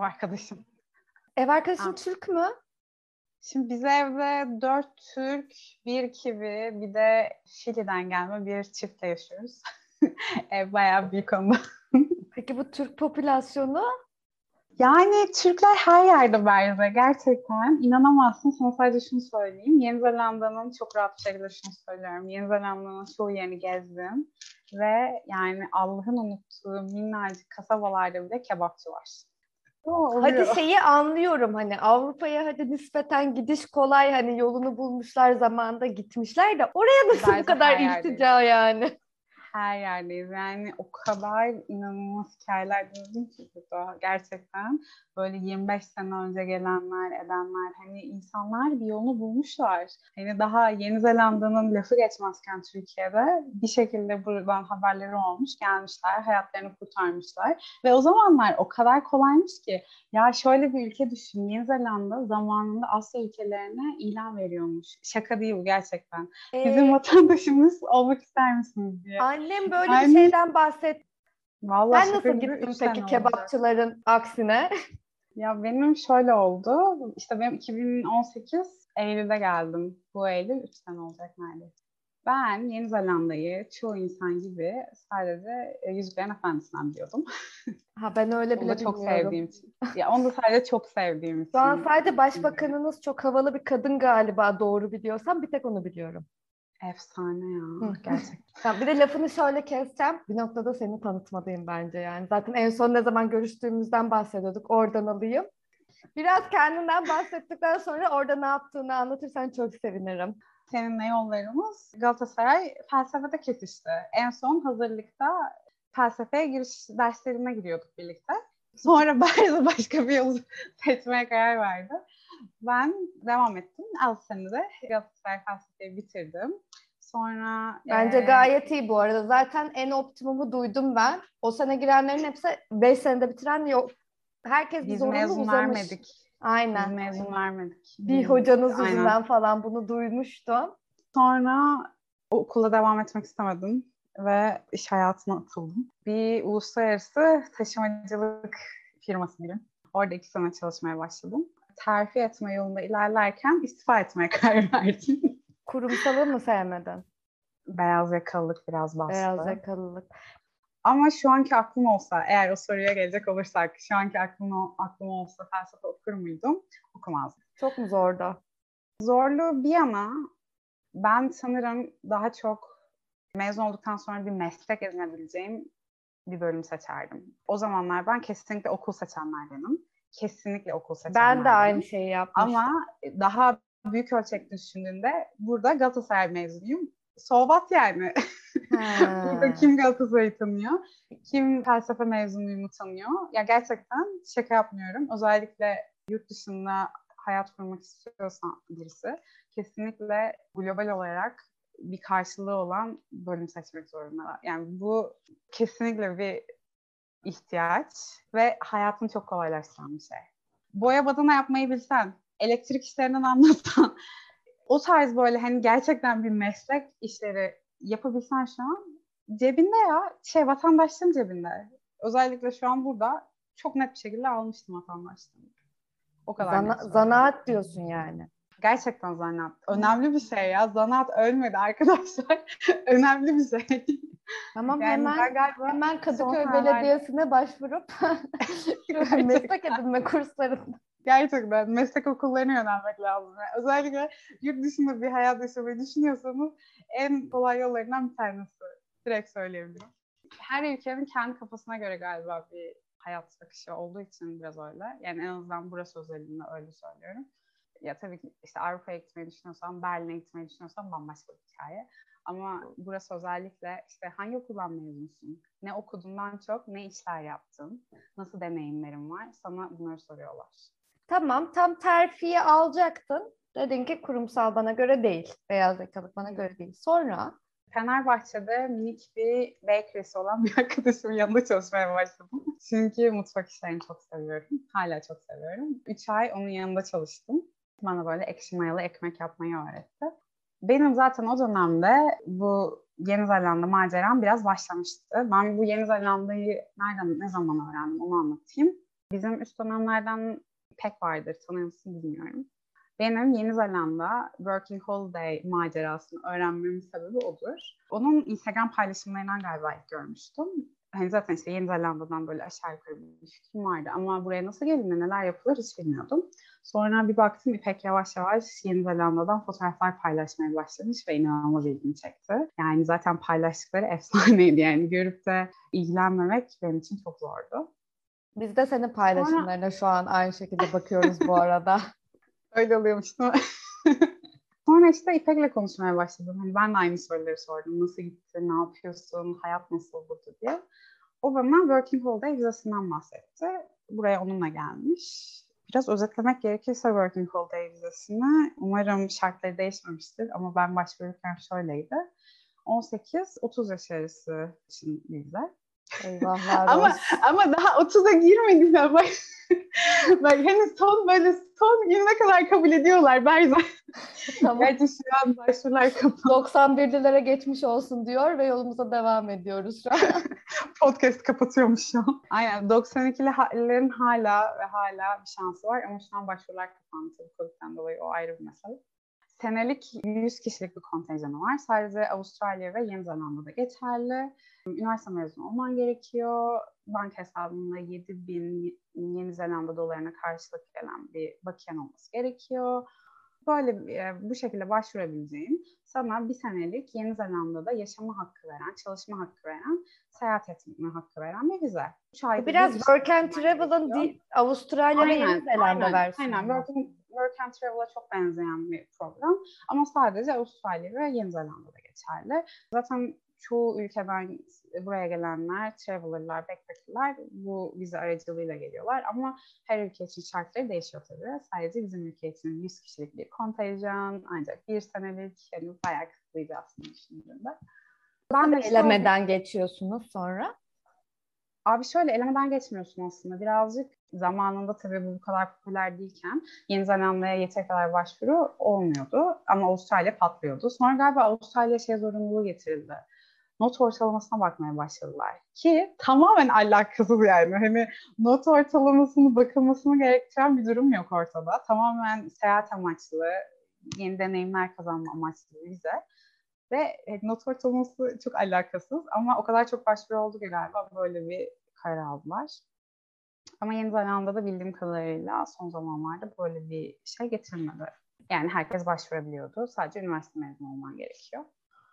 Ev arkadaşım. Ev arkadaşın Türk mü? Şimdi biz evde dört Türk, bir Kivi, bir de Şili'den gelme bir çiftle yaşıyoruz. Ev bayağı büyük ama. Peki bu Türk popülasyonu? Yani Türkler her yerde bence gerçekten. inanamazsın. Sana sadece şunu söyleyeyim. Yeni Zelanda'nın çok rahat bir şekilde şunu söylüyorum. Yeni Zelanda'nın çoğu yerini gezdim. Ve yani Allah'ın unuttuğu minnacık kasabalarda bile kebapçı var. Hadi şeyi anlıyorum hani Avrupa'ya hadi nispeten gidiş kolay hani yolunu bulmuşlar zamanında gitmişler de oraya nasıl bu kadar iltica yani? Her yerdeyiz. Yani o kadar inanılmaz hikayeler duydum ki burada gerçekten. Böyle 25 sene önce gelenler, edenler hani insanlar bir yolunu bulmuşlar. Hani daha Yeni Zelanda'nın lafı geçmezken Türkiye'de bir şekilde buradan haberleri olmuş, gelmişler, hayatlarını kurtarmışlar. Ve o zamanlar o kadar kolaymış ki ya şöyle bir ülke düşün. Yeni Zelanda zamanında Asya ülkelerine ilan veriyormuş. Şaka değil bu gerçekten. Ee, Bizim vatandaşımız olmak ister misiniz diye. Annem böyle Aynen. bir şeyden bahset. Vallahi ben nasıl gittim peki kebapçıların olacak. aksine? Ya benim şöyle oldu. İşte benim 2018 Eylül'de geldim. Bu Eylül 3 sene olacak neredeyse. Ben Yeni Zelanda'yı çoğu insan gibi sadece e, Yüzüklerin Efendisi'nden biliyordum. Ha ben öyle bile çok sevdiğim için. Ya onu da sadece çok sevdiğim için. Şu an sadece başbakanınız çok havalı bir kadın galiba doğru biliyorsam bir tek onu biliyorum. Efsane ya gerçekten. bir de lafını şöyle keseceğim. Bir noktada seni tanıtmadayım bence yani. Zaten en son ne zaman görüştüğümüzden bahsediyorduk. Oradan alayım. Biraz kendinden bahsettikten sonra orada ne yaptığını anlatırsan çok sevinirim. Seninle yollarımız Galatasaray felsefede kesişti. En son hazırlıkta felsefeye giriş derslerine giriyorduk birlikte. Sonra Barzo başka bir yol seçmeye karar verdi. Ben devam ettim. 6 senede Galatasaray felsefeyi bitirdim. Sonra Bence e... gayet iyi bu arada. Zaten en optimumu duydum ben. O sene girenlerin hepsi 5 senede bitiren yok. Herkes Biz mezun uzamış. vermedik. Aynen. Biz mezun vermedik. Bir hocanız Aynen. yüzünden falan bunu duymuştum. Sonra okula devam etmek istemedim ve iş hayatına atıldım. Bir uluslararası taşımacılık firması diyeyim. Orada iki sene çalışmaya başladım. Terfi etme yolunda ilerlerken istifa etmeye karar verdim. Kurumsalı mı sevmedin? Beyaz yakalılık biraz bastı. Beyaz yakalılık. Ama şu anki aklım olsa, eğer o soruya gelecek olursak, şu anki aklım, aklım olsa felsefe okur muydum? Okumazdım. Çok mu zordu? Zorlu bir yana ben sanırım daha çok mezun olduktan sonra bir meslek edinebileceğim bir bölüm seçerdim. O zamanlar ben kesinlikle okul seçenlerdenim. Kesinlikle okul seçenlerdenim. Ben de aynı şeyi yapmıştım. Ama daha büyük ölçekte düşündüğünde burada Galatasaray mezunuyum. Sovat yani. burada kim Galatasaray'ı tanıyor? Kim felsefe mezunuyumu tanıyor? Ya gerçekten şaka yapmıyorum. Özellikle yurt dışında hayat kurmak istiyorsan birisi kesinlikle global olarak bir karşılığı olan bölüm seçmek zorundalar. Yani bu kesinlikle bir ihtiyaç ve hayatını çok kolaylaştıran bir şey. Boya badana yapmayı bilsen, elektrik işlerinden anlatsan, o tarz böyle hani gerçekten bir meslek işleri yapabilsen şu an cebinde ya, şey vatandaşlığın cebinde. Özellikle şu an burada çok net bir şekilde almıştım vatandaşlığını. O kadar Zana, Zanaat diyorsun yani. Gerçekten zanaat. Önemli bir şey ya. Zanaat ölmedi arkadaşlar. Önemli bir şey. Tamam yani hemen hemen Kadıköy Belediyesi'ne başvurup meslek edinme kurslarında. Gerçekten meslek okullarına yönelmek lazım. Yani özellikle yurt dışında bir hayat yaşamayı düşünüyorsanız en kolay yollarından bir tanesi. Direkt söyleyebilirim. Her ülkenin kendi kafasına göre galiba bir hayat akışı olduğu için biraz öyle. Yani en azından burası özelinde öyle söylüyorum. Ya tabii ki işte Avrupa'ya gitmeyi düşünüyorsan, Berlin'e gitmeyi düşünüyorsan bambaşka bir hikaye. Ama burası özellikle işte hangi okuldan mezunsun? Ne okudundan çok ne işler yaptın? Nasıl deneyimlerin var? Sana bunları soruyorlar. Tamam, tam terfiyi alacaktın. Dedin ki kurumsal bana göre değil. Beyaz yakalık bana göre değil. Sonra? Fenerbahçe'de minik bir bakery'si olan bir arkadaşımın yanında çalışmaya başladım. Çünkü mutfak işlerini çok seviyorum. Hala çok seviyorum. Üç ay onun yanında çalıştım. Bana böyle ekşi mayalı ekmek yapmayı öğretti. Benim zaten o dönemde bu Yeni Zelanda maceram biraz başlamıştı. Ben bu Yeni Zelanda'yı nereden, ne zaman öğrendim onu anlatayım. Bizim üst dönemlerden pek vardır tanıyor bilmiyorum. Benim Yeni Zelanda Working Holiday macerasını öğrenmemin sebebi odur. Onun Instagram paylaşımlarından galiba ilk görmüştüm. Hani zaten işte Yeni Zelanda'dan böyle aşağı yukarı bir fikrim vardı ama buraya nasıl gelinir, neler yapılır hiç bilmiyordum. Sonra bir baktım İpek yavaş yavaş Yeni Zelanda'dan fotoğraflar paylaşmaya başlamış ve inanılmaz ilgimi çekti. Yani zaten paylaştıkları efsaneydi yani görüp de ilgilenmemek benim için çok zordu. Biz de senin paylaşımlarına Sonra... şu an aynı şekilde bakıyoruz bu arada. Öyle oluyormuş değil mi? Sonra işte İpek'le konuşmaya başladım. Hani ben de aynı soruları sordum. Nasıl gitti, ne yapıyorsun, hayat nasıl burada diye. O bana Working Holiday vizesinden bahsetti. Buraya onunla gelmiş. Biraz özetlemek gerekirse Working Holiday vizesini umarım şartları değişmemiştir ama ben başvururken şöyleydi. 18-30 yaş arası için vize. Eyvahlar ama, ama daha 30'a girmedim ben. Bak, henüz son böyle son gününe kadar kabul ediyorlar Berza. Tamam. Gerçi şu an başvurular kapalı. 91'lilere geçmiş olsun diyor ve yolumuza devam ediyoruz şu an. Podcast kapatıyormuş şu an. Aynen 92'lilerin hala ve hala bir şansı var ama şu an başvurular kapandı Covid'den dolayı o ayrı bir mesele senelik 100 kişilik bir kontenjanı var. Sadece Avustralya ve Yeni Zelanda'da geçerli. Üniversite mezunu olman gerekiyor. Banka hesabında 7 bin Yeni Zelanda dolarına karşılık gelen bir bakiyen olması gerekiyor. Böyle e, bu şekilde başvurabileceğin, sana bir senelik Yeni Zelanda'da yaşama hakkı veren, çalışma hakkı veren, seyahat etme hakkı veren bir vize. Biraz work and travel'ın Avustralya ve Yeni Zelanda versiyonu. Aynen, work and, work and travel'a çok benzeyen bir program. Ama sadece Avustralya ve Yeni Zelanda'da geçerli. Zaten çoğu ülkeden buraya gelenler, traveler'lar, backpacker'lar bu vize aracılığıyla geliyorlar. Ama her ülke için şartları değişiyor tabii. Sadece bizim ülke için 100 kişilik bir kontenjan, ancak bir senelik, yani bayağı kısıtlıydı aslında düşündüğümde. Ben de elemeden geçiyorsunuz sonra? Abi şöyle elemeden geçmiyorsun aslında. Birazcık zamanında tabii bu bu kadar popüler değilken Yeni Zelanda'ya yeteri kadar başvuru olmuyordu. Ama Avustralya patlıyordu. Sonra galiba Avustralya şey zorunluluğu getirildi not ortalamasına bakmaya başladılar. Ki tamamen alakasız yani. Hani not ortalamasını bakılmasını gerektiren bir durum yok ortada. Tamamen seyahat amaçlı, yeni deneyimler kazanma amaçlı vize. Ve not ortalaması çok alakasız ama o kadar çok başvuru oldu ki galiba böyle bir karar aldılar. Ama Yeni Zelanda'da bildiğim kadarıyla son zamanlarda böyle bir şey getirmedi. Yani herkes başvurabiliyordu. Sadece üniversite mezunu olman gerekiyor.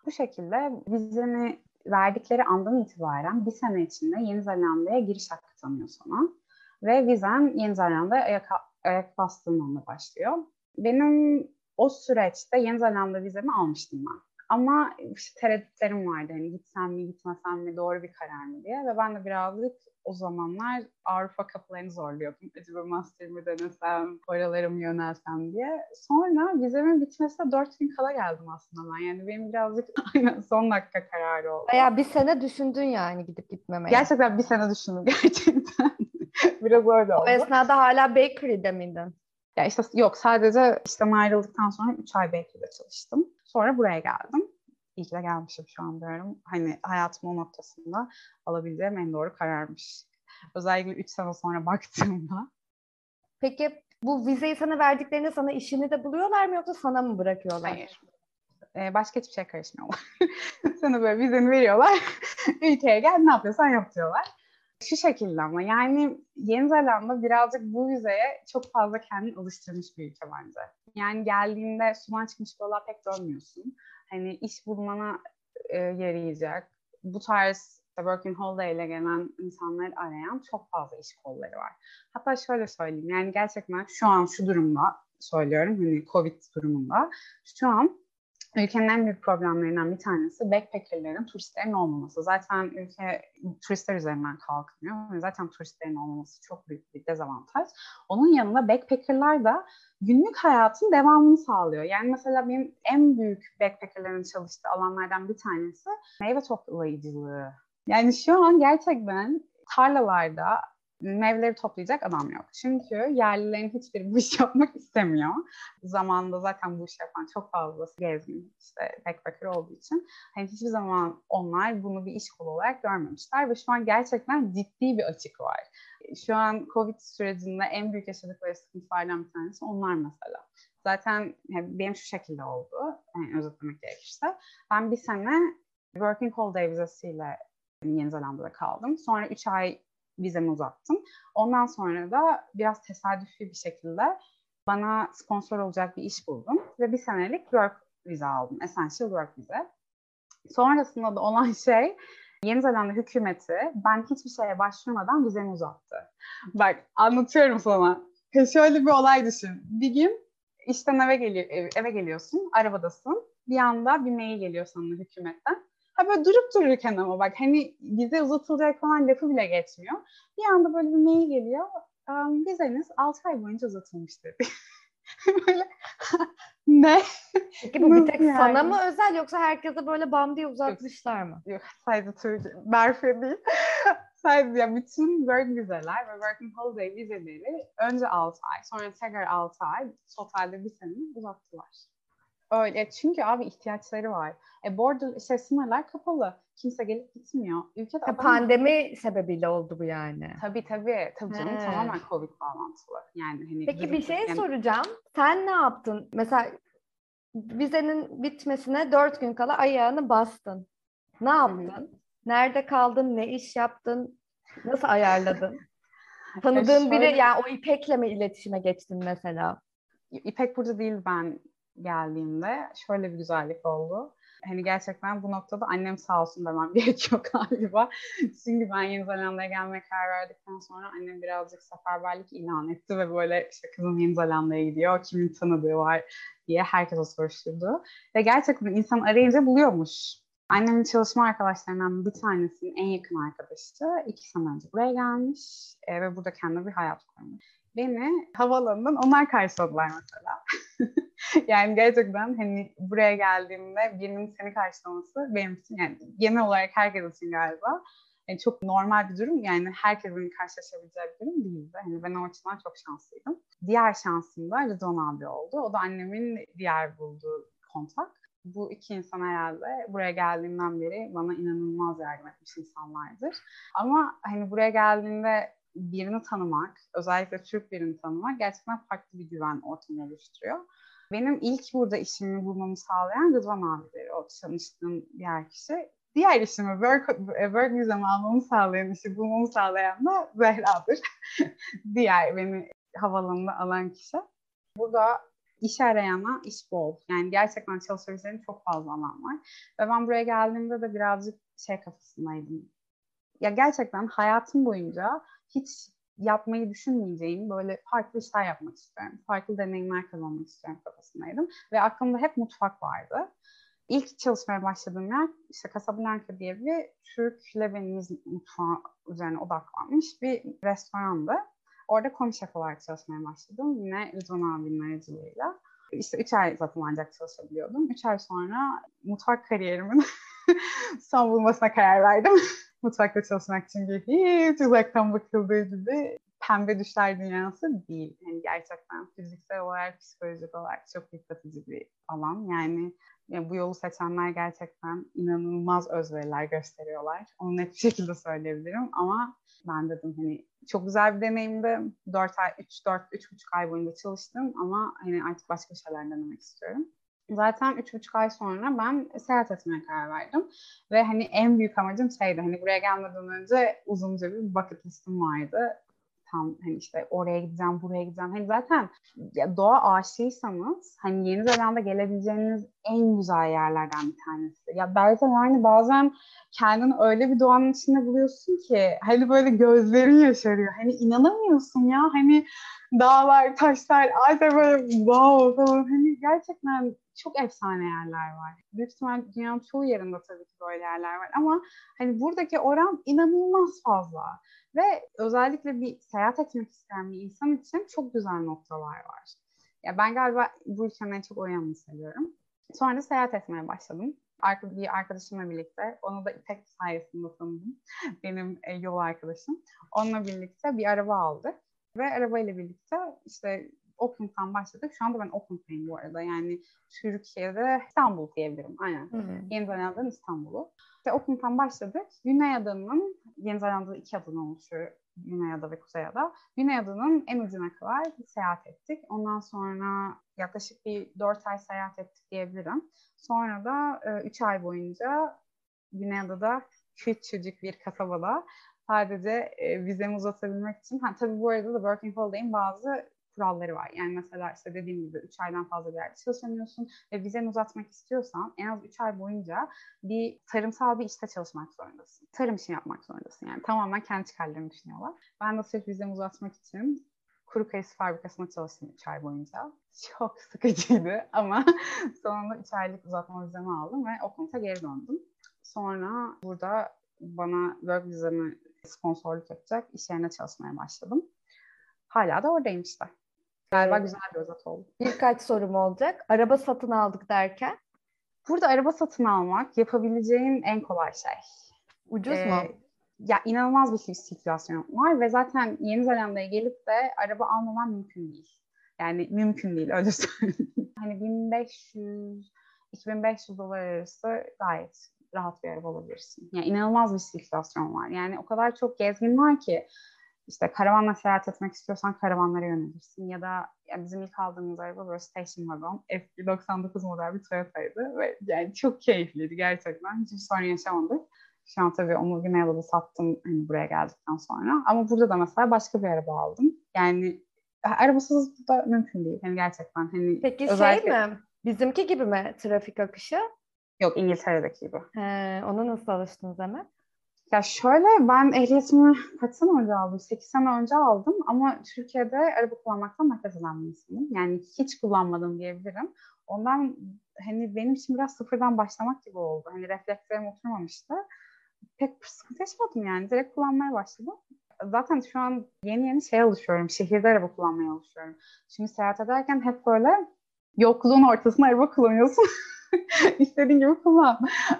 Bu şekilde vizeni verdikleri andan itibaren bir sene içinde Yeni Zelanda'ya giriş hakkı tanıyor sana. Ve vizen Yeni Zelanda'ya ayak, ayak bastığın anda başlıyor. Benim o süreçte Yeni Zelanda vizemi almıştım ben. Ama işte tereddütlerim vardı hani gitsem mi gitmesem mi doğru bir karar mı diye ve ben de birazcık o zamanlar Avrupa kapılarını zorluyordum. Acaba master mi denesem, oralara mı yönelsem diye. Sonra vizemin bitmesine dört gün kala geldim aslında ben. Yani benim birazcık aynen son dakika kararı oldu. Baya bir sene düşündün yani gidip gitmemeye. Gerçekten bir sene düşündüm gerçekten. Biraz öyle oldu. O esnada hala bakery'de miydin? Ya işte yok sadece işten ayrıldıktan sonra 3 ay bakery'de çalıştım. Sonra buraya geldim. İyi ki de gelmişim şu an diyorum. Hani hayatım o noktasında alabileceğim en doğru kararmış. Özellikle 3 sene sonra baktığımda. Peki bu vizeyi sana verdiklerinde sana işini de buluyorlar mı yoksa sana mı bırakıyorlar? Hayır. Ee, başka hiçbir şey karışmıyorlar. sana böyle vizeni veriyorlar. Ülkeye gel ne yapıyorsan yap diyorlar. Şu şekilde ama yani Yeni Zelanda birazcık bu vizeye çok fazla kendini alıştırmış bir ülke bence. Yani geldiğinde sudan çıkmış balığa pek dönmüyorsun. Hani iş bulmana e, yarayacak. Bu tarz working holiday ile gelen insanları arayan çok fazla iş kolları var. Hatta şöyle söyleyeyim yani gerçekten şu an şu durumda söylüyorum hani Covid durumunda şu an ülkenin en büyük problemlerinden bir tanesi backpackerlerin, turistlerin olmaması. Zaten ülke turistler üzerinden kalkmıyor. Zaten turistlerin olmaması çok büyük bir dezavantaj. Onun yanında backpackerlar da günlük hayatın devamını sağlıyor. Yani mesela benim en büyük backpackerlerin çalıştığı alanlardan bir tanesi meyve toplayıcılığı. Yani şu an gerçekten tarlalarda meyveleri toplayacak adam yok. Çünkü yerlilerin hiçbiri bu iş yapmak istemiyor. Zamanında zaten bu iş yapan çok fazlası gezgin, işte backpacker olduğu için. Hani hiçbir zaman onlar bunu bir iş kolu olarak görmemişler ve şu an gerçekten ciddi bir açık var. şu an Covid sürecinde en büyük yaşadıkları sıkıntılardan bir tanesi onlar mesela. Zaten benim şu şekilde oldu, yani özetlemek gerekirse. Ben bir sene Working Holiday vizesiyle Yeni Zelanda'da kaldım. Sonra 3 ay vizemi uzattım. Ondan sonra da biraz tesadüfi bir şekilde bana sponsor olacak bir iş buldum. Ve bir senelik work vize aldım. Essential work vize. Sonrasında da olan şey Yeni Zelanda hükümeti ben hiçbir şeye başvurmadan vizemi uzattı. Bak anlatıyorum sana. Şöyle bir olay düşün. Bir gün işten eve, geliyor, eve geliyorsun, arabadasın. Bir anda bir mail geliyor sana hükümetten. Ha böyle durup dururken ama bak hani vize uzatılacak falan lafı bile geçmiyor. Bir anda böyle bir mail geliyor. Um, vizeniz 6 ay boyunca uzatılmış dedi. böyle ne? Peki bu bir tek yani? sana mı özel yoksa herkese böyle bam diye uzatmışlar mı? Yok sadece Türkiye. Berfe değil. sadece ya bütün work vizeler ve working holiday vizeleri önce 6 ay sonra tekrar 6 ay totalde bir sene uzattılar. Öyle çünkü abi ihtiyaçları var. E border şey, sınırlar kapalı. Kimse gelip gitmiyor. Ülkede ya pandemi sebebiyle oldu bu yani. Tabii tabii. Tabii canım He. tamamen Covid bağlantılı. Yani hani Peki bir şey yani... soracağım. Sen ne yaptın? Mesela vizenin bitmesine dört gün kala ayağını bastın. Ne yaptın? Hı-hı. Nerede kaldın? Ne iş yaptın? Nasıl ayarladın? Tanıdığın şöyle... biri yani o İpek'le mi iletişime geçtin mesela? İpek burada değil ben geldiğimde. Şöyle bir güzellik oldu. Hani gerçekten bu noktada annem sağ olsun demem gerekiyor galiba. Çünkü ben Yeni Zelanda'ya gelmeye karar verdikten sonra annem birazcık seferberlik ilan etti ve böyle işte kızım Yeni Zelanda'ya gidiyor, kimin tanıdığı var diye herkese soruşturdu. Ve gerçekten insan arayınca buluyormuş. Annemin çalışma arkadaşlarından bir tanesinin en yakın arkadaşı iki sene önce buraya gelmiş e, ve burada kendine bir hayat kurmuş. Beni havaalanından onlar karşıladılar mesela. yani gerçekten hani buraya geldiğimde birinin seni karşılaması benim için yani genel olarak herkes için galiba yani çok normal bir durum. Yani herkesin karşılaşabileceği bir durum değildi. Hani ben o açıdan çok şanslıydım. Diğer şansım da Rıdvan abi oldu. O da annemin diğer bulduğu kontak. Bu iki insan herhalde buraya geldiğimden beri bana inanılmaz yardım etmiş insanlardır. Ama hani buraya geldiğinde birini tanımak, özellikle Türk birini tanımak gerçekten farklı bir güven ortamı oluşturuyor. Benim ilk burada işimi bulmamı sağlayan Rıdvan abileri, o tanıştığım diğer kişi. Diğer işimi, work, work vizemi almamı sağlayan, işi bulmamı sağlayan da Zehra'dır. diğer beni havalanında alan kişi. Burada iş arayana iş bol. Yani gerçekten çalışabileceğim çok fazla alan var. Ve ben buraya geldiğimde de birazcık şey kafasındaydım. Ya gerçekten hayatım boyunca hiç yapmayı düşünmeyeceğim böyle farklı işler yapmak istiyorum. Farklı deneyimler kazanmak istiyorum kafasındaydım. Ve aklımda hep mutfak vardı. İlk çalışmaya başladığım yer işte Casablanca diye bir Türk Lebanese mutfağı üzerine odaklanmış bir restorandı. Orada komi şef olarak çalışmaya başladım. Yine Rıdvan abinin aracılığıyla. İşte üç ay zaten ancak çalışabiliyordum. Üç ay sonra mutfak kariyerimin son bulmasına karar verdim. Mutfakta çalışmak çünkü hiç uzaktan bakıldığı gibi pembe düşler dünyası değil. Yani gerçekten fiziksel olarak, psikolojik olarak çok yıpratıcı bir alan. Yani, yani bu yolu seçenler gerçekten inanılmaz özveriler gösteriyorlar. Onu net bir şekilde söyleyebilirim ama ben dedim hani çok güzel bir deneyimdi. 4 ay, 3, 4, 3,5 ay boyunca çalıştım ama hani artık başka şeyler denemek istiyorum. Zaten üç buçuk ay sonra ben seyahat etmeye karar verdim. Ve hani en büyük amacım şeydi hani buraya gelmeden önce uzunca bir bucket listim vardı. Tam hani işte oraya gideceğim, buraya gideceğim. Hani zaten ya doğa aşığıysanız hani Yeni Zelanda gelebileceğiniz en güzel yerlerden bir tanesi. Ya belki yani bazen kendini öyle bir doğanın içinde buluyorsun ki hani böyle gözlerin yaşarıyor. Hani inanamıyorsun ya hani dağlar, taşlar, ayda böyle wow falan. Hani gerçekten çok efsane yerler var. Büyük ihtimal dünyanın çoğu yerinde tabii ki böyle yerler var ama hani buradaki oran inanılmaz fazla. Ve özellikle bir seyahat etmek isteyen bir insan için çok güzel noktalar var. Ya ben galiba bu ülkenin en çok o seviyorum. Sonra seyahat etmeye başladım. Bir arkadaşımla birlikte, onu da İpek sayesinde tanıdım. Benim e, yol arkadaşım. Onunla birlikte bir araba aldık. Ve arabayla birlikte işte Auckland'dan başladık. Şu anda ben Auckland'dayım bu arada. Yani Türkiye'de İstanbul diyebilirim. Aynen. Hı hı. Yeni Zelanda'nın İstanbul'u. İşte Auckland'dan başladık. Güney Adana'nın, Yeni Zelanda'da iki adanın oluşuyor Güneyada ve Kuzeyada. Güneyada'nın en ucuna kadar seyahat ettik. Ondan sonra yaklaşık bir 4 ay seyahat ettik diyebilirim. Sonra da 3 e, ay boyunca Güneyada'da küçücük bir kasabada sadece e, vizemi uzatabilmek için. Ha, tabii bu arada da Working Holiday'in bazı kuralları var. Yani mesela işte dediğim gibi 3 aydan fazla bir yerde çalışamıyorsun ve vizeni uzatmak istiyorsan en az 3 ay boyunca bir tarımsal bir işte çalışmak zorundasın. Tarım işi yapmak zorundasın. Yani tamamen kendi çıkarlarını düşünüyorlar. Ben de sırf vizemi uzatmak için kuru kayısı fabrikasında çalıştım 3 ay boyunca. Çok sıkıcıydı ama sonunda 3 aylık uzatma vizemi aldım ve okuluma geri döndüm. Sonra burada bana work vizemi sponsorluk yapacak iş yerine çalışmaya başladım. Hala da oradayım işte. Galiba güzel bir özet oldu. Birkaç sorum olacak. Araba satın aldık derken? Burada araba satın almak yapabileceğin en kolay şey. Ucuz ee, mu? Ya inanılmaz bir sirkülasyon var ve zaten Yeni Zelanda'ya gelip de araba almaman mümkün değil. Yani mümkün değil öyle söyleyeyim. hani 1500 2500 dolar arası gayet rahat bir araba alabilirsin. Yani inanılmaz bir sirkülasyon var. Yani o kadar çok gezgin var ki işte karavanla seyahat etmek istiyorsan karavanlara yönelirsin ya da yani bizim ilk aldığımız araba böyle station wagon F99 model bir Toyota'ydı ve yani çok keyifliydi gerçekten. Hiçbir sorun yaşamadık. Şu an tabii onu Güneydoğu'da sattım hani buraya geldikten sonra. Ama burada da mesela başka bir araba aldım. Yani arabasız da mümkün değil. Yani gerçekten hani Peki şey özellikle... şey mi? Bizimki gibi mi trafik akışı? Yok İngiltere'deki gibi. He, ona nasıl alıştınız hemen? Ya şöyle ben ehliyetimi kaç sene önce aldım? 8 sene önce aldım ama Türkiye'de araba kullanmaktan nefret eden. Yani hiç kullanmadım diyebilirim. Ondan hani benim için biraz sıfırdan başlamak gibi oldu. Hani reflekslerim oturmamıştı. Pek sıkıntı yaşamadım yani. Direkt kullanmaya başladım. Zaten şu an yeni yeni şey alışıyorum. Şehirde araba kullanmaya alışıyorum. Şimdi seyahat ederken hep böyle yokluğun ortasında araba kullanıyorsun. İstediğin gibi kullan.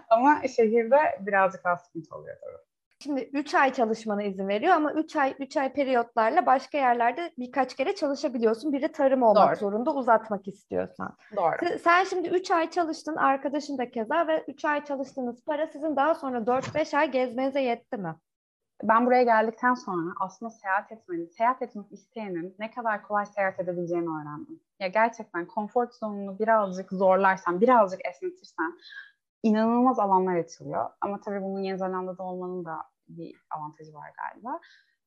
Ama şehirde birazcık daha sıkıntı oluyor tabii. Şimdi 3 ay çalışmana izin veriyor ama 3 ay 3 ay periyotlarla başka yerlerde birkaç kere çalışabiliyorsun. Biri tarım olmak Doğru. zorunda uzatmak istiyorsan. Doğru. Sen şimdi 3 ay çalıştın, arkadaşın da keza ve 3 ay çalıştığınız para sizin daha sonra 4-5 ay gezmenize yetti mi? Ben buraya geldikten sonra aslında seyahat etmenin, seyahat etmek isteyenin ne kadar kolay seyahat edebileceğini öğrendim. Ya gerçekten konfor zonunu birazcık zorlarsan, birazcık esnetirsen inanılmaz alanlar açılıyor. Ama tabii bunun Yeni Zelanda'da olmanın da bir avantajı var galiba.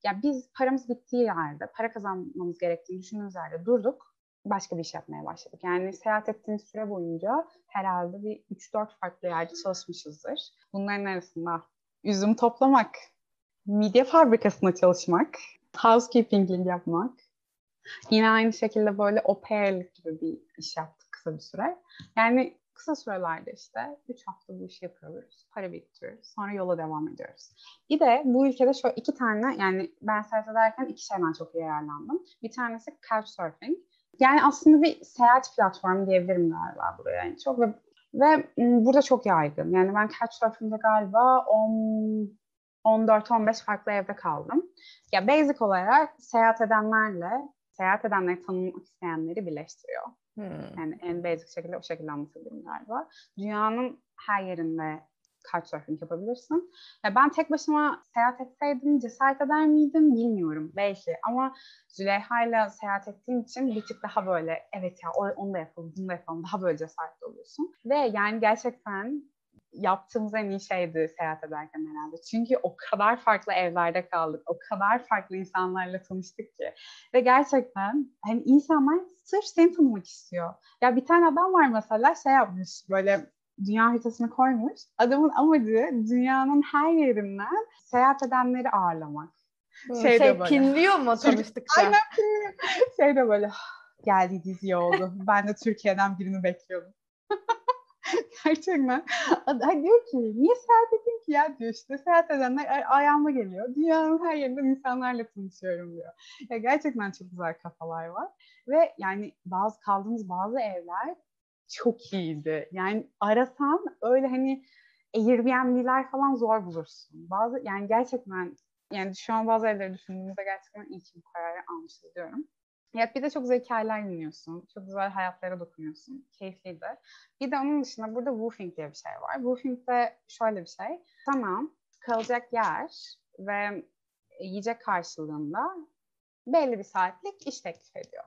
Ya biz paramız bittiği yerde, para kazanmamız gerektiğini düşündüğümüz yerde durduk. Başka bir iş yapmaya başladık. Yani seyahat ettiğimiz süre boyunca herhalde bir 3-4 farklı yerde çalışmışızdır. Bunların arasında üzüm toplamak, midye fabrikasında çalışmak, housekeeping'lik yapmak, yine aynı şekilde böyle au pair'lik gibi bir iş yaptık kısa bir süre. Yani kısa sürelerde işte 3 hafta bu işi yapıyoruz, para biriktiriyoruz, sonra yola devam ediyoruz. Bir de bu ülkede şöyle iki tane yani ben seyahat ederken iki şeyden çok yararlandım. Bir tanesi Couchsurfing. Yani aslında bir seyahat platformu diyebilirim galiba buraya en çok ve ve burada çok yaygın. Yani ben Couchsurfing'de galiba 10 14-15 farklı evde kaldım. Ya basic olarak seyahat edenlerle seyahat edenleri tanımak isteyenleri birleştiriyor. Hmm. Yani en basic şekilde o şekilde anlatabilirim galiba. Dünyanın her yerinde couchsurfing yapabilirsin. Ya ben tek başıma seyahat etseydim cesaret eder miydim bilmiyorum belki ama Züleyha ile seyahat ettiğim için bir tık daha böyle evet ya onu da yapalım bunu da yapalım daha böyle cesaretli oluyorsun. Ve yani gerçekten yaptığımız en iyi şeydi seyahat ederken herhalde. Çünkü o kadar farklı evlerde kaldık. O kadar farklı insanlarla tanıştık ki. Ve gerçekten hani insanlar sırf seni tanımak istiyor. Ya bir tane adam var mesela şey yapmış böyle dünya haritasını koymuş. Adamın amacı dünyanın her yerinden seyahat edenleri ağırlamak. Şey, şey böyle, pinliyor mu tanıştıkça? Aynen pinliyor. Şey de böyle geldi dizi oldu. Ben de Türkiye'den birini bekliyordum. Gerçekten. Ay diyor ki niye seyahat edeyim ki ya diyor işte seyahat edenler ayağıma geliyor. Dünyanın her yerinden insanlarla tanışıyorum diyor. Ya gerçekten çok güzel kafalar var. Ve yani bazı kaldığımız bazı evler çok iyiydi. Yani arasan öyle hani Airbnb'ler falan zor bulursun. Bazı yani gerçekten yani şu an bazı evleri düşündüğümüzde gerçekten iyi ki bu kararı almışız diyorum. Ya bir de çok hikayeler dinliyorsun. Çok güzel hayatlara dokunuyorsun. Keyifliydi. Bir de onun dışında burada woofing diye bir şey var. Woofing de şöyle bir şey. Tamam kalacak yer ve yiyecek karşılığında belli bir saatlik iş teklif ediyor.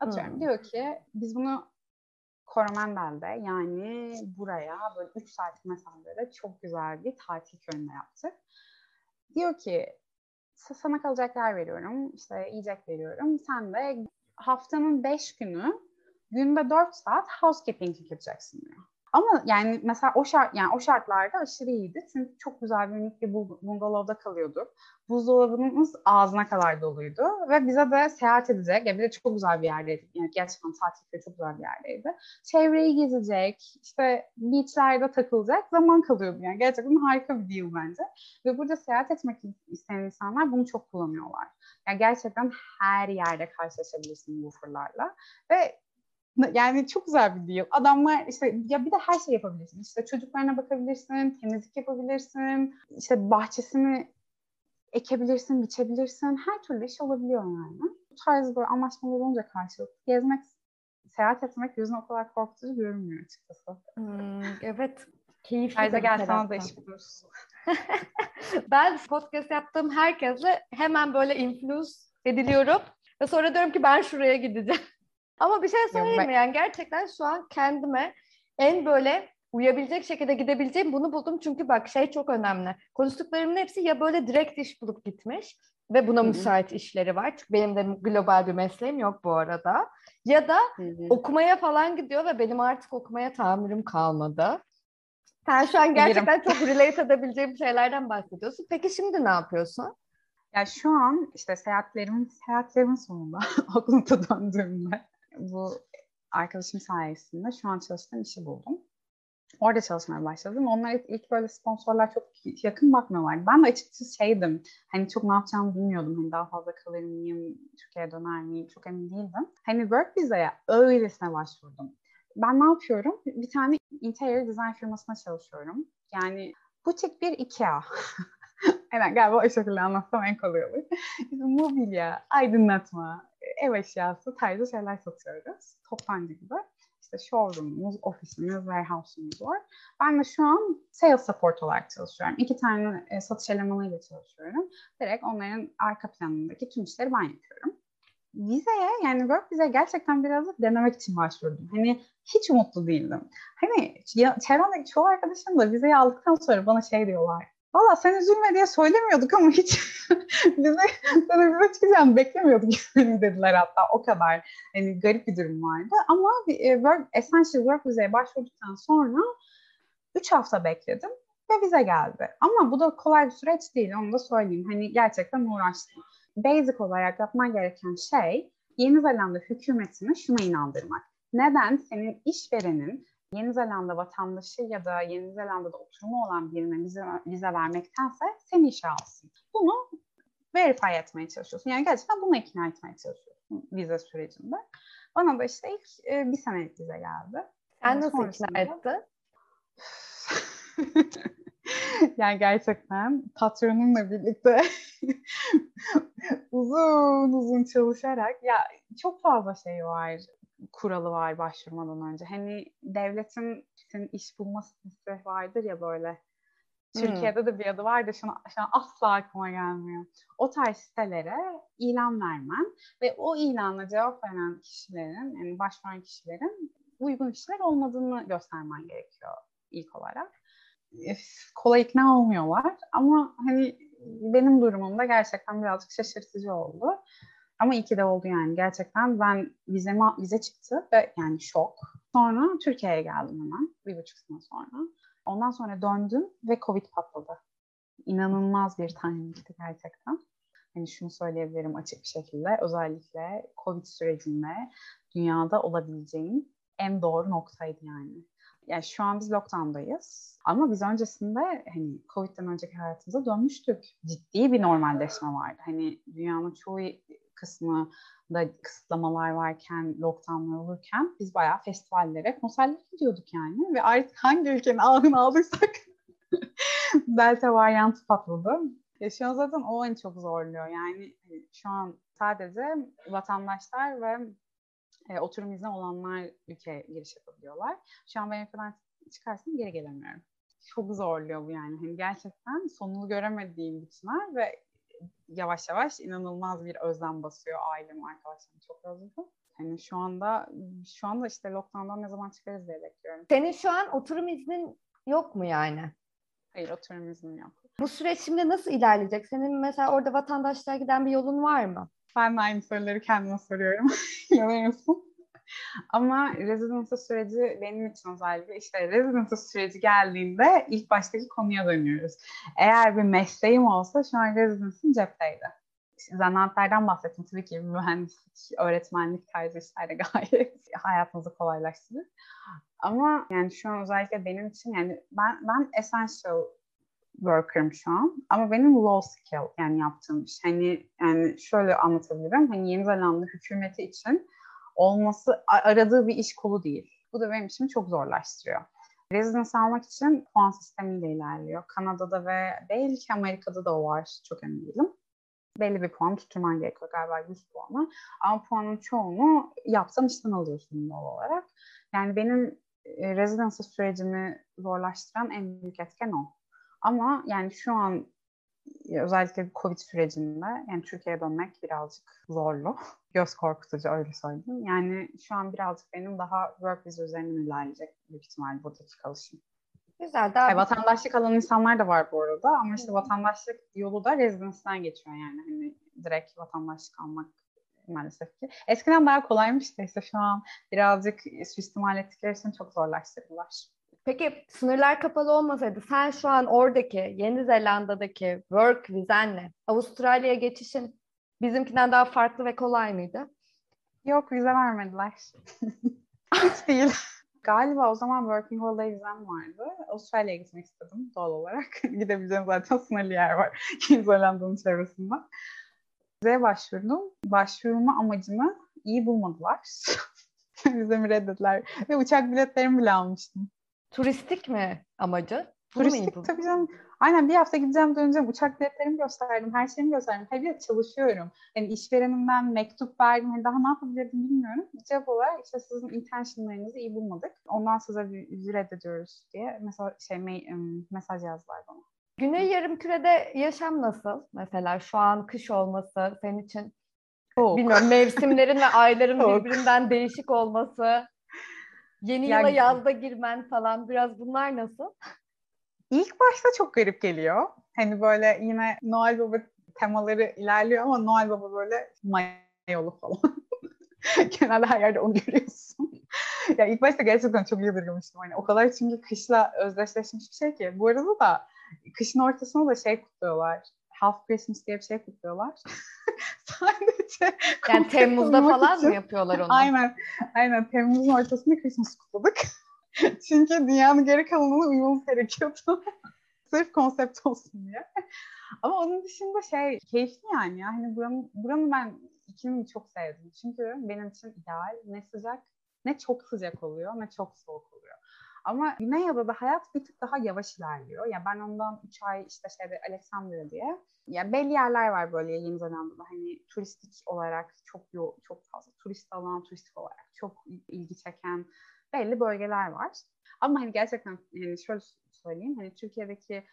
Atıyorum hmm. diyor ki biz bunu Koromendel'de yani buraya böyle 3 saatlik mesafede çok güzel bir tatil köyünde yaptık. Diyor ki sana kalacak yer veriyorum, işte yiyecek veriyorum. Sen de haftanın 5 günü günde 4 saat housekeeping yapacaksın diyor. Ama yani mesela o şart yani o şartlarda aşırı iyiydi. Çünkü çok güzel bir minik bir bungalovda kalıyorduk. Buzdolabımız ağzına kadar doluydu ve bize de seyahat edecek. Ya bir de çok güzel bir yerdeydi. Yani gerçekten tatilde çok güzel bir yerdeydi. Çevreyi gezecek, işte beachlerde takılacak zaman kalıyordu. Yani gerçekten harika bir deal bence. Ve burada seyahat etmek isteyen insanlar bunu çok kullanıyorlar. Yani gerçekten her yerde karşılaşabilirsin bu fırlarla. Ve yani çok güzel bir deal. Adamlar işte ya bir de her şey yapabilirsin. İşte çocuklarına bakabilirsin, temizlik yapabilirsin, işte bahçesini ekebilirsin, biçebilirsin. Her türlü iş olabiliyor yani. Bu tarz böyle anlaşmalar olunca karşılıklı gezmek, seyahat etmek yüzüne o kadar korkutucu görünmüyor açıkçası. Hmm, evet. Keyifli Haydi gel sana da iş buluruz. ben podcast yaptığım herkesle hemen böyle influence ediliyorum. Ve sonra diyorum ki ben şuraya gideceğim. Ama bir şey söyleyeyim mi? Yani gerçekten şu an kendime en böyle uyabilecek şekilde gidebileceğim bunu buldum. Çünkü bak şey çok önemli. Konuştuklarımın hepsi ya böyle direkt iş bulup gitmiş ve buna müsait işleri var. Çünkü benim de global bir mesleğim yok bu arada. Ya da Hı-hı. okumaya falan gidiyor ve benim artık okumaya tahammülüm kalmadı. Sen şu an gerçekten çok relate edebileceğim şeylerden bahsediyorsun. Peki şimdi ne yapıyorsun? Ya şu an işte seyahatlerimin seyahatlerimin sonunda okulda döndüğümde bu arkadaşım sayesinde şu an çalıştığım işi buldum. Orada çalışmaya başladım. Onlar ilk böyle sponsorlar çok yakın bakmıyorlardı. Ben de açıkçası şeydim. Hani çok ne yapacağımı bilmiyordum. Hani daha fazla kalır mıyım, Türkiye'ye döner miyim çok emin değildim. Hani work viza'ya öylesine başvurdum. Ben ne yapıyorum? Bir tane interior design firmasına çalışıyorum. Yani butik bir IKEA. Aynen galiba o şekilde anlatsam en kolay olur. Mobilya, aydınlatma, ev eşyası tarzı şeyler satıyoruz. Toptancı gibi. İşte showroom'umuz, ofisimiz, warehouse'umuz var. Ben de şu an sales support olarak çalışıyorum. İki tane e, satış elemanıyla çalışıyorum. Direkt onların arka planındaki tüm işleri ben yapıyorum. Vizeye yani work vizeye gerçekten biraz denemek için başvurdum. Hani hiç umutlu değildim. Hani ya, çevremdeki çoğu arkadaşım da vizeyi aldıktan sonra bana şey diyorlar. Valla sen üzülme diye söylemiyorduk ama hiç bize sana bize çıkacağını beklemiyorduk dediler hatta o kadar hani garip bir durum vardı. Ama e, work, Essential Work Vize'ye başvurduktan sonra 3 hafta bekledim ve vize geldi. Ama bu da kolay bir süreç değil onu da söyleyeyim. Hani gerçekten uğraştım. Basic olarak yapman gereken şey Yeni Zelanda hükümetini şuna inandırmak. Neden senin işverenin Yeni Zelanda vatandaşı ya da Yeni Zelanda'da oturumu olan birine vize, vize vermektense seni işe alsın. Bunu verify etmeye çalışıyorsun. Yani gerçekten bunu ikna etmeye çalışıyorsun vize sürecinde. Bana da işte ilk e, bir senelik vize geldi. Sen nasıl ikna ettin? yani gerçekten patronumla birlikte uzun uzun çalışarak ya çok fazla şey var kuralı var başvurmadan önce. Hani devletin senin iş bulma sitesi vardır ya böyle. Türkiye'de hmm. de bir adı var da şu an, şu an asla aklıma gelmiyor. O tarz sitelere ilan vermen ve o ilanla cevap veren kişilerin, yani başvuran kişilerin uygun kişiler olmadığını göstermen gerekiyor ilk olarak. Kolay ikna olmuyorlar ama hani benim durumumda gerçekten birazcık şaşırtıcı oldu. Ama iyi ki de oldu yani gerçekten. Ben vizeme, vize çıktı ve yani şok. Sonra Türkiye'ye geldim hemen bir buçuk sene sonra. Ondan sonra döndüm ve Covid patladı. İnanılmaz bir timingdi gerçekten. Hani şunu söyleyebilirim açık bir şekilde. Özellikle Covid sürecinde dünyada olabileceğin en doğru noktaydı yani. Yani şu an biz lockdown'dayız. Ama biz öncesinde hani Covid'den önceki hayatımıza dönmüştük. Ciddi bir normalleşme vardı. Hani dünyanın çoğu kısmı da kısıtlamalar varken, lockdownlar olurken biz bayağı festivallere, konserlere gidiyorduk yani. Ve artık hangi ülkenin ahını alırsak Delta varyantı patladı. Ya şu an zaten o en çok zorluyor. Yani hani şu an sadece vatandaşlar ve e, oturum izni olanlar ülkeye giriş yapabiliyorlar. Şu an ben ülkeden çıkarsam geri gelemiyorum. Çok zorluyor bu yani. Hani gerçekten sonunu göremediğim sınav ve yavaş yavaş inanılmaz bir özlem basıyor ailem, arkadaşlarım çok özledim. Hani şu anda şu anda işte lockdown'dan ne zaman çıkarız diye bekliyorum. Senin şu an oturum iznin yok mu yani? Hayır oturum iznim yok. Bu süreç şimdi nasıl ilerleyecek? Senin mesela orada vatandaşlığa giden bir yolun var mı? Ben de aynı soruları kendime soruyorum. Mısın? Ama residency süreci benim için özellikle işte residency süreci geldiğinde ilk baştaki konuya dönüyoruz. Eğer bir mesleğim olsa şu an residency'm cepteydi. Zanaatlerden bahsettim. Tabii ki mühendislik, öğretmenlik tarzı işler de gayet hayatımızı kolaylaştırır. Ama yani şu an özellikle benim için yani ben ben essential worker'ım şu an. Ama benim low skill yani yaptığım iş. Hani yani şöyle anlatabilirim. Hani Yeni Zelanda hükümeti için olması aradığı bir iş kolu değil. Bu da benim için çok zorlaştırıyor. Residence almak için puan sistemiyle ilerliyor. Kanada'da ve belki Amerika'da da var. Çok emin değilim. Belli bir puan tutturman gerekiyor galiba 100 puanı. Ama puanın çoğunu yaptığın işten alıyorsun doğal olarak. Yani benim e, residence sürecimi zorlaştıran en büyük etken o. Ama yani şu an özellikle Covid sürecinde yani Türkiye'ye dönmek birazcık zorlu. Göz korkutucu öyle söyleyeyim. Yani şu an birazcık benim daha work visa üzerinden ilerleyecek büyük ihtimal buradaki kalışım. Güzel. Daha yani vatandaşlık alan insanlar da var bu arada ama işte vatandaşlık yolu da rezidansından geçiyor yani. Hani direkt vatandaşlık almak maalesef ki. Eskiden daha kolaymış da işte şu an birazcık suistimal ettikleri için çok zorlaştırdılar. Peki sınırlar kapalı olmasaydı sen şu an oradaki Yeni Zelanda'daki work vizenle Avustralya'ya geçişin bizimkinden daha farklı ve kolay mıydı? Yok vize vermediler. Hiç değil. Galiba o zaman working holiday vizem vardı. Avustralya'ya gitmek istedim doğal olarak. Gidebileceğim zaten sınırlı yer var Yeni Zelanda'nın çevresinde. Vizeye başvurdum. Başvurma amacımı iyi bulmadılar. Vizemi reddettiler. Ve uçak biletlerimi bile almıştım. Turistik mi amacı? Turistik tabii canım. Aynen bir hafta gideceğim döneceğim. Uçak biletlerimi gösterdim. Her şeyimi gösterdim. Tabii çalışıyorum. Hani işverenimden mektup verdim. Hani daha ne yapabilirdim bilmiyorum. Cevap olarak işte sizin intentionlarınızı iyi bulmadık. Ondan size bir reddediyoruz diye mesela şey mesaj yazdılar bana. Güney Yarımküre'de yaşam nasıl? Mesela şu an kış olması senin için Soğuk. bilmiyorum mevsimlerin ve ayların birbirinden değişik olması. Yeni ya, yıla yazda girmen falan biraz bunlar nasıl? İlk başta çok garip geliyor. Hani böyle yine Noel Baba temaları ilerliyor ama Noel Baba böyle mayolu falan. Genelde her yerde onu görüyorsun. ya ilk başta gerçekten çok yadırgamıştım. Hani o kadar çünkü kışla özdeşleşmiş bir şey ki. Bu arada da kışın ortasında da şey kutluyorlar. Half Christmas diye bir şey kutluyorlar. Sadece yani Temmuz'da falan için. mı yapıyorlar onu? Aynen. Aynen. Temmuz'un ortasında Christmas kutladık. Çünkü dünyanın geri kalanına uymamız gerekiyordu. Sırf konsept olsun diye. Ama onun dışında şey keyifli yani ya. Hani buranın, buranın ben iklimini çok sevdim. Çünkü benim için ideal ne sıcak ne çok sıcak oluyor ne çok soğuk oluyor. Ama Güney Adada hayat bir tık daha yavaş ilerliyor. Ya ben ondan 3 ay işte şeyde Alexandria diye. Ya belli yerler var böyle Yeni Zelanda'da hani turistik olarak çok yo çok fazla turist alan turistik olarak çok ilgi çeken belli bölgeler var. Ama hani gerçekten yani şöyle söyleyeyim hani Türkiye'deki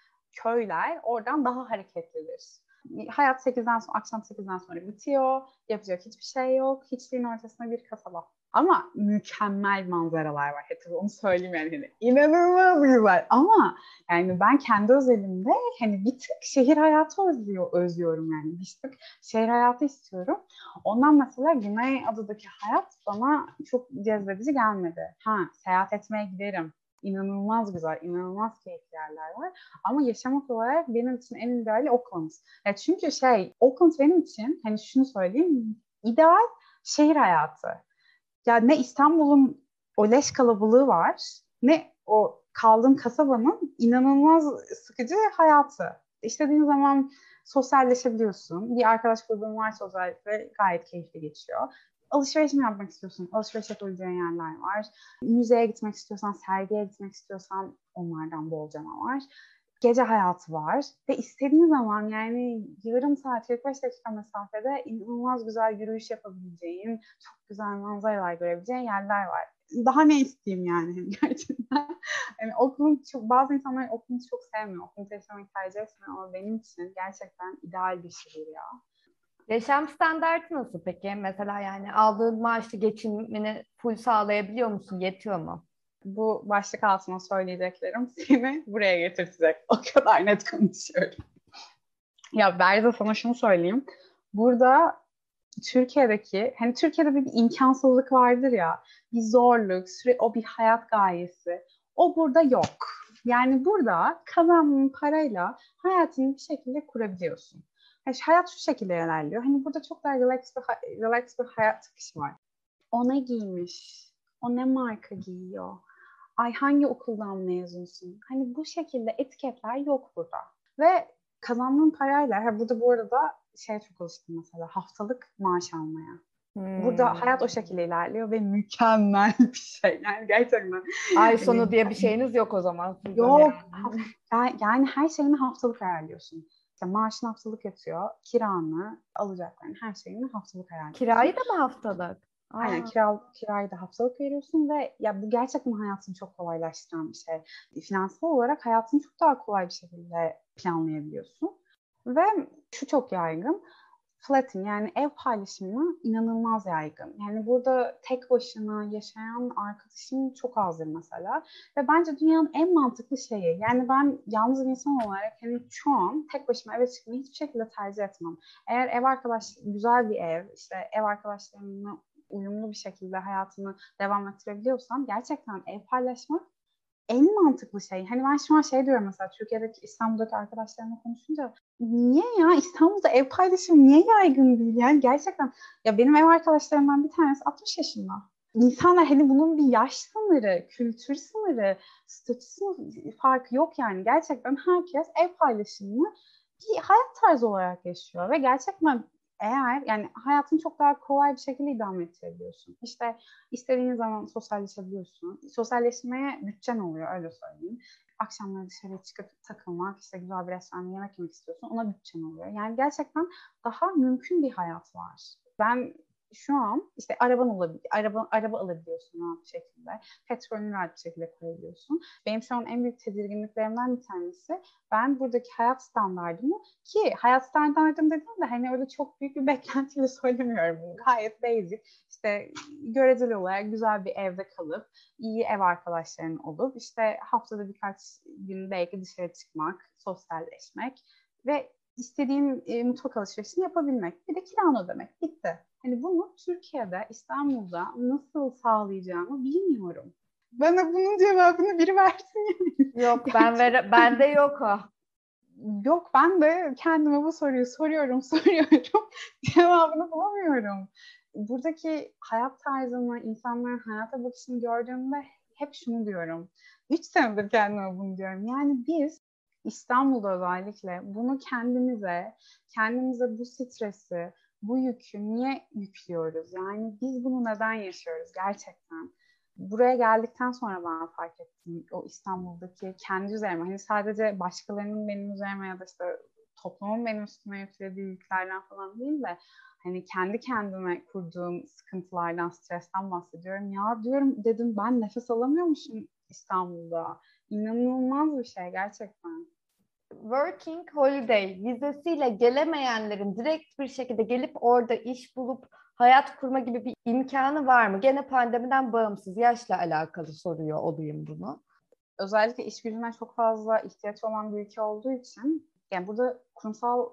köyler oradan daha hareketlidir. Hayat 8'den sonra, akşam 8'den sonra bitiyor. Yapacak hiçbir şey yok. Hiçliğin ortasında bir kasaba. Ama mükemmel manzaralar var. Hep onu söyleyeyim yani. Hani inanılmaz güzel. Ama yani ben kendi özelimde hani bir tık şehir hayatı özlüyor, özlüyorum yani. Bir tık şehir hayatı istiyorum. Ondan mesela Güney Adadaki hayat bana çok cezbedici gelmedi. Ha seyahat etmeye giderim inanılmaz güzel, inanılmaz keyifli yerler var. Ama yaşamak olarak benim için en ideali Auckland. Ya çünkü şey, Auckland benim için hani şunu söyleyeyim, ideal şehir hayatı. Ya ne İstanbul'un o leş kalabalığı var, ne o kaldığım kasabanın inanılmaz sıkıcı hayatı. İstediğin zaman sosyalleşebiliyorsun. Bir arkadaş grubun varsa özellikle gayet keyifli geçiyor alışveriş mi yapmak istiyorsun? Alışveriş yapabileceğin yerler var. Müzeye gitmek istiyorsan, sergiye gitmek istiyorsan onlardan bolcana var. Gece hayatı var ve istediğin zaman yani yarım saat, 45 dakika mesafede inanılmaz güzel yürüyüş yapabileceğin, çok güzel manzaralar görebileceğin yerler var. daha ne isteyeyim yani gerçekten. Yani okulun çok, bazı insanlar okulunu çok sevmiyor. Okulunu yaşamayı tercih etmiyor ama benim için gerçekten ideal bir şehir ya. Yaşam standartı nasıl peki? Mesela yani aldığın maaşlı geçimini full sağlayabiliyor musun? Yetiyor mu? Bu başlık altına söyleyeceklerim seni buraya getirtecek. O kadar net konuşuyorum. Ya Berza sana şunu söyleyeyim. Burada Türkiye'deki hani Türkiye'de bir, bir imkansızlık vardır ya bir zorluk, süre, o bir hayat gayesi. O burada yok. Yani burada kazandığın parayla hayatını bir şekilde kurabiliyorsun. Yani hayat şu şekilde ilerliyor. Hani burada çok daha relax bir, relax bir hayat akışı var. O ne giymiş? O ne marka giyiyor? Ay hangi okuldan mezunsun? Hani bu şekilde etiketler yok burada. Ve kazandığın parayla, ha burada bu arada şey çok alıştım mesela haftalık maaş almaya. Hmm. Burada hayat o şekilde ilerliyor ve mükemmel bir şey. Yani gerçekten. Ay sonu diye bir şeyiniz yok o zaman. Yok. Yani. yani her şeyini haftalık ayarlıyorsun. İşte maaşın haftalık yatıyor. Kiranı, alacaklarını, her şeyini haftalık ayarlıyorsun. Kirayı da mı haftalık? Aynen kira, kirayı da haftalık veriyorsun ve ya bu gerçekten hayatını çok kolaylaştıran bir şey. Finansal olarak hayatını çok daha kolay bir şekilde planlayabiliyorsun. Ve şu çok yaygın. Flatting yani ev paylaşımı inanılmaz yaygın. Yani burada tek başına yaşayan arkadaşım çok azdır mesela. Ve bence dünyanın en mantıklı şeyi. Yani ben yalnız bir insan olarak hani şu an tek başıma eve çıkmayı hiçbir şekilde tercih etmem. Eğer ev arkadaş güzel bir ev, işte ev arkadaşlarımla uyumlu bir şekilde hayatını devam ettirebiliyorsam gerçekten ev paylaşmak en mantıklı şey. Hani ben şu an şey diyorum mesela Türkiye'deki İstanbul'daki arkadaşlarımla konuşunca niye ya İstanbul'da ev paylaşımı niye yaygın değil? Yani gerçekten ya benim ev arkadaşlarımdan bir tanesi 60 yaşında. İnsanlar hani bunun bir yaş sınırı, kültür sınırı, statü farkı yok yani. Gerçekten herkes ev paylaşımını bir hayat tarzı olarak yaşıyor ve gerçekten eğer yani hayatını çok daha kolay bir şekilde idame ettirebiliyorsun. İşte istediğin zaman sosyalleşebiliyorsun. Sosyalleşmeye bütçen oluyor öyle söyleyeyim. Akşamları dışarıya çıkıp takılmak, işte güzel bir restoranda yemek yemek istiyorsun. Ona bütçen oluyor. Yani gerçekten daha mümkün bir hayat var. Ben şu an işte araban olabilir, araba, araba alabiliyorsun rahat bir şekilde. Petrolünü rahat bir şekilde koyabiliyorsun. Benim şu an en büyük tedirginliklerimden bir tanesi ben buradaki hayat standartımı ki hayat standartım dediğim de hani öyle çok büyük bir beklentiyle söylemiyorum. Gayet basic. İşte göreceli olarak güzel bir evde kalıp iyi ev arkadaşların olup işte haftada birkaç gün belki dışarı çıkmak, sosyalleşmek ve istediğim e, mutfak alışverişini yapabilmek. Bir de kiranı ödemek. Bitti. Hani bunu Türkiye'de, İstanbul'da nasıl sağlayacağımı bilmiyorum. Bana bunun cevabını biri versin. Yok ben ver bende yok o. Yok ben de kendime bu soruyu soruyorum, soruyorum. Cevabını bulamıyorum. Buradaki hayat tarzını, insanların hayata bakışını gördüğümde hep şunu diyorum. Üç senedir kendime bunu diyorum. Yani biz İstanbul'da özellikle bunu kendimize, kendimize bu stresi, bu yükü niye yüklüyoruz? Yani biz bunu neden yaşıyoruz gerçekten? Buraya geldikten sonra ben fark ettim o İstanbul'daki kendi üzerime. Hani sadece başkalarının benim üzerime ya da işte toplumun benim üstüme yüklediği yüklerden falan değil de hani kendi kendime kurduğum sıkıntılardan, stresten bahsediyorum. Ya diyorum dedim ben nefes alamıyormuşum İstanbul'da. İnanılmaz bir şey gerçekten. Working Holiday vizesiyle gelemeyenlerin direkt bir şekilde gelip orada iş bulup hayat kurma gibi bir imkanı var mı? Gene pandemiden bağımsız yaşla alakalı soruyor olayım bunu. Özellikle iş gücüne çok fazla ihtiyaç olan bir ülke olduğu için yani burada kurumsal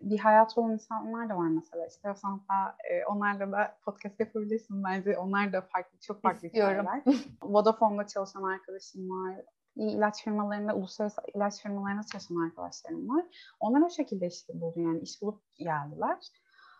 bir hayat olan insanlar da var mesela. İstersen hatta e, onlarla da podcast yapabilirsin bence. Onlar da farklı, çok farklı İstiyorum. hikayeler. Vodafone'da çalışan arkadaşım var ilaç firmalarında, uluslararası ilaç firmalarında çalışan arkadaşlarım var. Onlar o şekilde işte buldu yani iş bulup geldiler.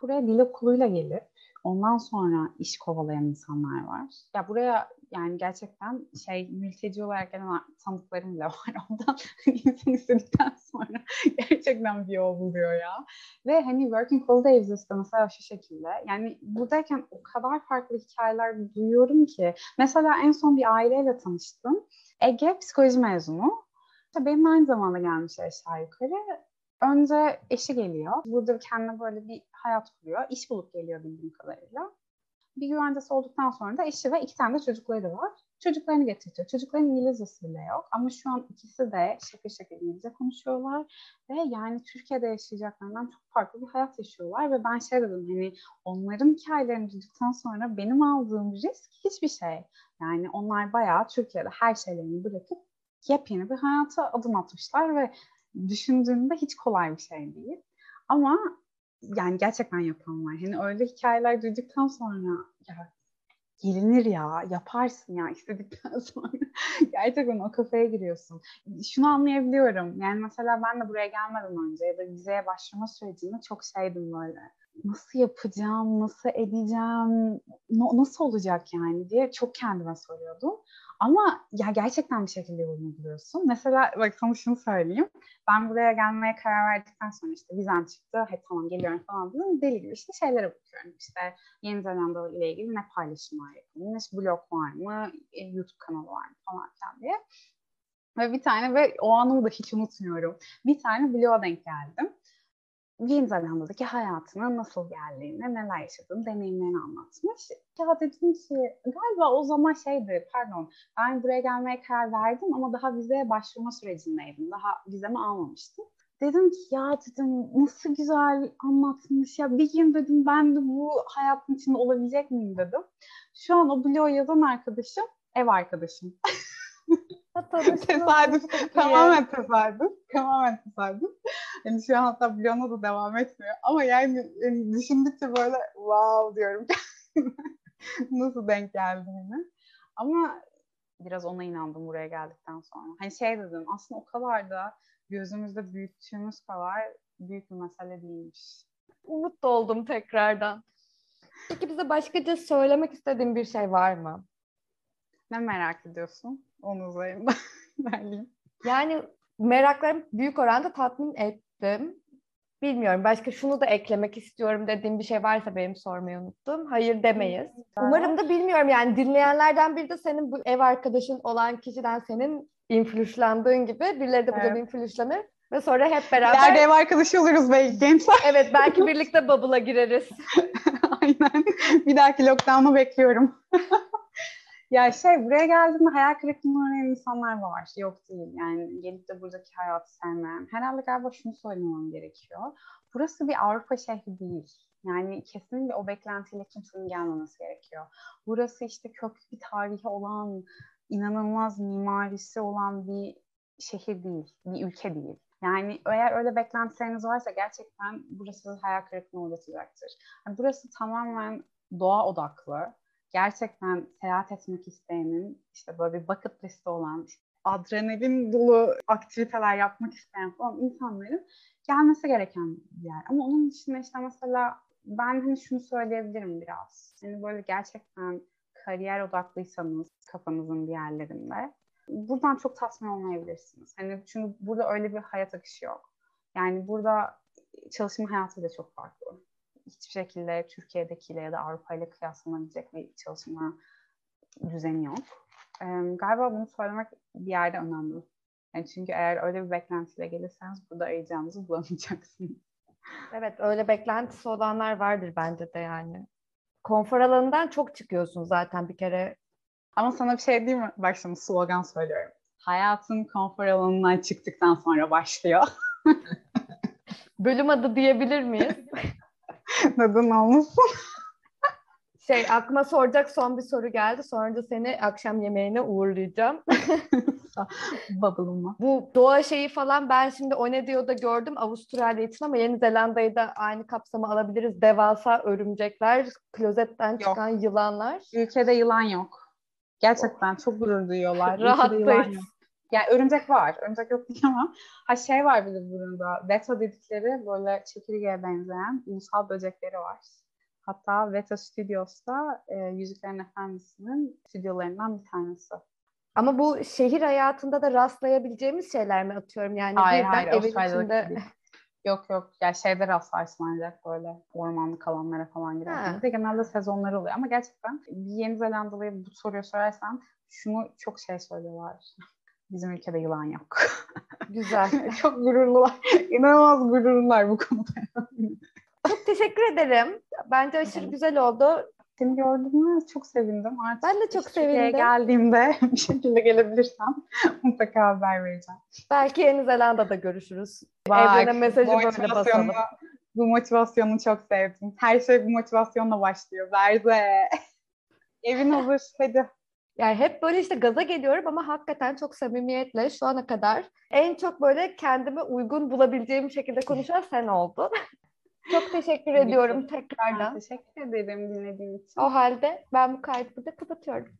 Buraya dil okuluyla gelip ondan sonra iş kovalayan insanlar var. Ya buraya yani gerçekten şey mülteci olarak gelen tanıdıklarım bile var. Ondan insan istedikten sonra gerçekten bir yol buluyor ya. Ve hani Working Holiday vizesi de mesela şu şekilde. Yani buradayken o kadar farklı hikayeler duyuyorum ki. Mesela en son bir aileyle tanıştım. Ege psikoloji mezunu. Benim aynı zamanda gelmiş aşağı yukarı. Önce eşi geliyor. Burada kendine böyle bir hayat kuruyor. İş bulup geliyor bildiğim kadarıyla. Bir güvencesi olduktan sonra da eşi ve iki tane de çocukları var. Çocuklarını getirtiyor. Çocukların İngilizcesi bile yok. Ama şu an ikisi de şakır şakır İngilizce konuşuyorlar. Ve yani Türkiye'de yaşayacaklarından çok farklı bir hayat yaşıyorlar. Ve ben şey dedim hani onların hikayelerini duyduktan sonra benim aldığım risk hiçbir şey. Yani onlar bayağı Türkiye'de her şeylerini bırakıp yepyeni bir hayata adım atmışlar ve düşündüğünde hiç kolay bir şey değil. Ama yani gerçekten yapan var. Hani öyle hikayeler duyduktan sonra ya gelinir ya, yaparsın ya istedikten sonra. Gerçekten o kafaya giriyorsun. Şunu anlayabiliyorum. Yani mesela ben de buraya gelmeden önce ya da vizeye başlama sürecinde çok şeydim böyle. Nasıl yapacağım, nasıl edeceğim, nasıl olacak yani diye çok kendime soruyordum. Ama ya gerçekten bir şekilde yolunu buluyorsun. Mesela bak sana şunu söyleyeyim. Ben buraya gelmeye karar verdikten sonra işte vizem çıktı. Hep tamam geliyorum falan dedim. Deli gibi işte şeylere bakıyorum. İşte Yeni Zelanda ile ilgili ne paylaşımlar yapılmış, blog var mı, e, YouTube kanalı var mı falan filan diye. Ve bir tane ve o anımı da hiç unutmuyorum. Bir tane bloğa denk geldim. Yeni Zelanda'daki hayatına nasıl geldiğini, neler yaşadığını, deneyimlerini anlatmış. Ya dedim ki galiba o zaman şeydi, pardon ben buraya gelmeye karar verdim ama daha vizeye başvurma sürecindeydim. Daha vizemi almamıştım. Dedim ki ya dedim nasıl güzel anlatmış ya bir gün dedim ben de bu hayatın içinde olabilecek miyim dedim. Şu an o blog yazan arkadaşım ev arkadaşım. tesadüf. Tamamen tesadüf. Tamamen tesadüf. Yani şu an hatta bloğuna da devam etmiyor. Ama yani, yani düşündükçe böyle wow diyorum. Nasıl denk geldi yine. Ama biraz ona inandım buraya geldikten sonra. Hani şey dedim aslında o kadar da gözümüzde büyüttüğümüz kadar büyük bir mesele değilmiş. Umut oldum tekrardan. Peki bize başkaca söylemek istediğin bir şey var mı? Ne merak ediyorsun? Onun üzerinde verleyeyim. Yani meraklarım büyük oranda tatmin ettim. Bilmiyorum başka şunu da eklemek istiyorum dediğim bir şey varsa benim sormayı unuttum. Hayır demeyiz. Umarım da bilmiyorum yani dinleyenlerden biri de senin bu ev arkadaşın olan kişiden senin inflüşlandığın gibi birileri de buradan evet. inflüşlenir. Ve sonra hep beraber... İleride ev arkadaşı oluruz belki gençler. Evet belki birlikte bubble'a gireriz. Aynen. Bir dahaki lockdown'u bekliyorum. Ya şey buraya geldiğimde hayal kırıklığına uğrayan insanlar var. Yok değil. Yani gelip de buradaki hayatı sevmeyen. Herhalde galiba şunu söylemem gerekiyor. Burası bir Avrupa şehri değil. Yani kesinlikle o beklentiyle kimsenin gelmemesi gerekiyor. Burası işte köklü bir tarihi olan, inanılmaz mimarisi olan bir şehir değil, bir ülke değil. Yani eğer öyle beklentileriniz varsa gerçekten burası hayal kırıklığına uğratacaktır. Yani burası tamamen doğa odaklı gerçekten seyahat etmek isteyenin işte böyle bir bucket listi olan işte adrenalin dolu aktiviteler yapmak isteyen falan insanların gelmesi gereken bir yer. Ama onun dışında işte mesela ben hani şunu söyleyebilirim biraz. Hani böyle gerçekten kariyer odaklıysanız kafanızın bir yerlerinde buradan çok tatmin olmayabilirsiniz. Hani çünkü burada öyle bir hayat akışı yok. Yani burada çalışma hayatı da çok farklı hiçbir şekilde Türkiye'dekiyle ya da Avrupa ile kıyaslanabilecek bir çalışma düzeni yok. E, galiba bunu söylemek bir yerde önemli. Yani çünkü eğer öyle bir beklentiyle gelirseniz burada arayacağınızı bulamayacaksınız. Evet öyle beklentisi olanlar vardır bence de yani. Konfor alanından çok çıkıyorsun zaten bir kere. Ama sana bir şey diyeyim mi? Bak şimdi slogan söylüyorum. Hayatın konfor alanından çıktıktan sonra başlıyor. Bölüm adı diyebilir miyiz? Neden olmasın? Şey aklıma soracak son bir soru geldi. Sonra da seni akşam yemeğine uğurlayacağım. Bubble'ıma. Bu doğa şeyi falan ben şimdi o ne diyor da gördüm Avustralya için ama Yeni Zelanda'yı da aynı kapsama alabiliriz. Devasa örümcekler, klozetten çıkan yok. yılanlar. Ülkede yılan yok. Gerçekten çok gurur duyuyorlar. Rahattayız. Yani örümcek var. Örümcek yok diyemem. Ha şey var bir de burada. Veto dedikleri böyle çekirgeye benzeyen ulusal böcekleri var. Hatta Veto Studios'ta e, Yüzüklerin Efendisi'nin stüdyolarından bir tanesi. Ama bu şehir hayatında da rastlayabileceğimiz şeyler mi atıyorum? Yani hayır hayır evin içinde... Yok yok. Ya şeyde rastlarsın ancak böyle ormanlık alanlara falan girerken. De genelde sezonları oluyor. Ama gerçekten bir Yeni Zelandalı'ya bu soruyu sorarsan şunu çok şey söylüyorlar. Bizim ülkede yılan yok. Güzel. Çok gururlular. İnanılmaz gururlular bu konuda. Çok teşekkür ederim. Bence aşırı güzel oldu. Seni gördüğüme çok sevindim. Artık ben de çok sevindim. geldiğimde bir şekilde gelebilirsem mutlaka haber vereceğim. Belki Yeni Zelanda'da görüşürüz. Bak, Evrene mesajı böyle basalım. Bu motivasyonu çok sevdim. Her şey bu motivasyonla başlıyor. Berze. Evin hazır. Hadi. Yani hep böyle işte gaza geliyorum ama hakikaten çok samimiyetle şu ana kadar en çok böyle kendime uygun bulabileceğim şekilde konuşan sen oldun. çok teşekkür ediyorum Ben tekrardan. teşekkür ederim dinlediğin için. O halde ben bu kaydı burada kapatıyorum.